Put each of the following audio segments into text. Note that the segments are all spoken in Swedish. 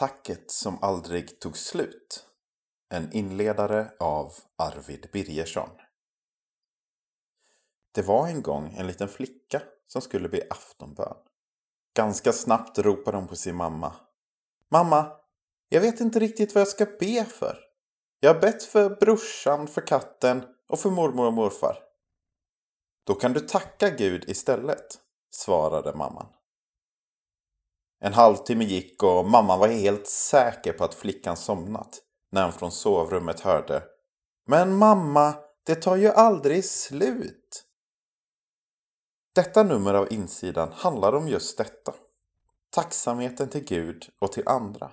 Tacket som aldrig tog slut. En inledare av Arvid Birgersson. Det var en gång en liten flicka som skulle be aftonbön. Ganska snabbt ropade hon på sin mamma. Mamma, jag vet inte riktigt vad jag ska be för. Jag har bett för brorsan, för katten och för mormor och morfar. Då kan du tacka Gud istället, svarade mamman. En halvtimme gick och mamman var helt säker på att flickan somnat när hon från sovrummet hörde Men mamma, det tar ju aldrig slut. Detta nummer av insidan handlar om just detta. Tacksamheten till Gud och till andra.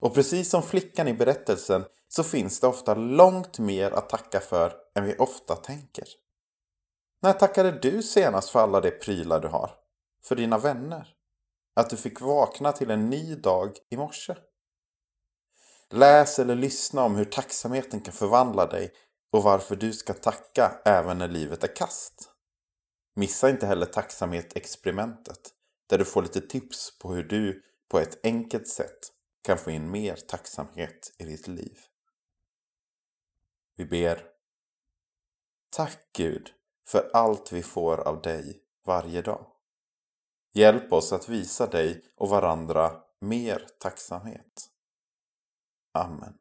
Och precis som flickan i berättelsen så finns det ofta långt mer att tacka för än vi ofta tänker. När tackade du senast för alla de prylar du har? För dina vänner? Att du fick vakna till en ny dag i morse? Läs eller lyssna om hur tacksamheten kan förvandla dig och varför du ska tacka även när livet är kast. Missa inte heller tacksamhetsexperimentet där du får lite tips på hur du på ett enkelt sätt kan få in mer tacksamhet i ditt liv. Vi ber. Tack Gud för allt vi får av dig varje dag. Hjälp oss att visa dig och varandra mer tacksamhet. Amen.